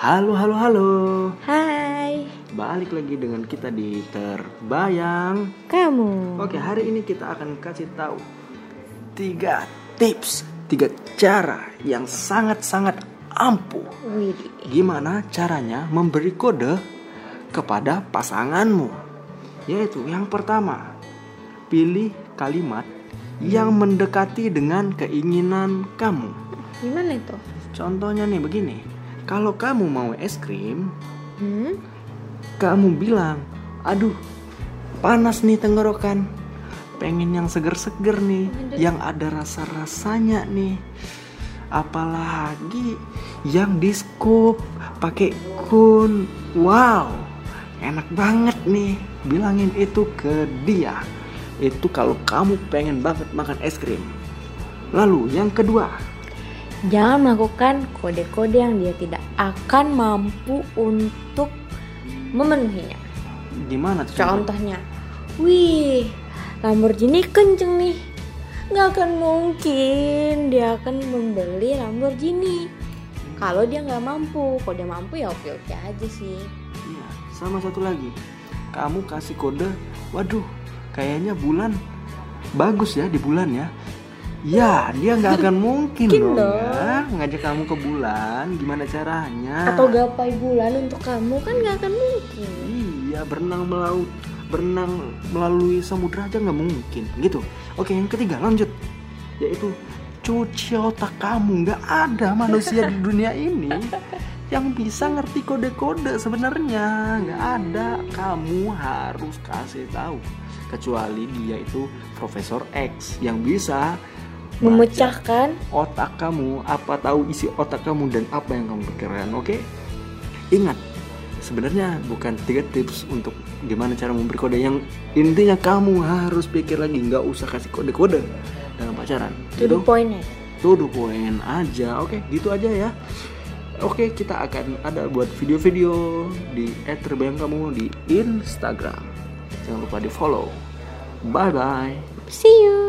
Halo, halo, halo. Hai, Balik lagi dengan kita di Terbayang. kamu. Oke, hari ini kita akan kasih tahu tiga tips, tiga cara yang sangat-sangat ampuh. Widih. Gimana caranya memberi kode kepada pasanganmu? Yaitu yang pertama, pilih kalimat yang mendekati dengan keinginan kamu. Gimana itu? Contohnya nih begini, kalau kamu mau es krim, Hmm? kamu bilang, aduh panas nih tenggorokan, pengen yang seger-seger nih, yang ada rasa-rasanya nih. Apalagi yang di scoop pakai kun, wow, enak banget nih. Bilangin itu ke dia. Itu kalau kamu pengen banget makan es krim. Lalu yang kedua, Jangan melakukan kode-kode yang dia tidak akan mampu untuk memenuhinya. gimana tuh? contohnya? Wih, Lamborghini kenceng nih. Gak akan mungkin dia akan membeli Lamborghini. Kalau dia nggak mampu, kalau dia mampu ya oke-oke aja sih. Iya, sama satu lagi. Kamu kasih kode, waduh, kayaknya bulan bagus ya di bulan ya. Ya, dia nggak akan mungkin Mungkin dong, dong. ya ngajak kamu ke bulan. Gimana caranya? Atau gapai bulan untuk kamu kan nggak akan mungkin. Iya, berenang melaut, berenang melalui samudra aja nggak mungkin, gitu. Oke, yang ketiga lanjut, yaitu cuci otak kamu. Nggak ada manusia di dunia ini yang bisa ngerti kode-kode sebenarnya. Nggak ada. Kamu harus kasih tahu. Kecuali dia itu Profesor X yang bisa Memecahkan otak kamu, apa tahu isi otak kamu dan apa yang kamu pikirkan, oke? Ingat, sebenarnya bukan tiga tips untuk gimana cara memberi kode yang intinya kamu harus pikir lagi, nggak usah kasih kode-kode dalam pacaran. to the Gitu? point ya. To the point aja, oke? Gitu aja ya. Oke, kita akan ada buat video-video di @terbayang kamu di Instagram. Jangan lupa di follow. Bye bye. See you.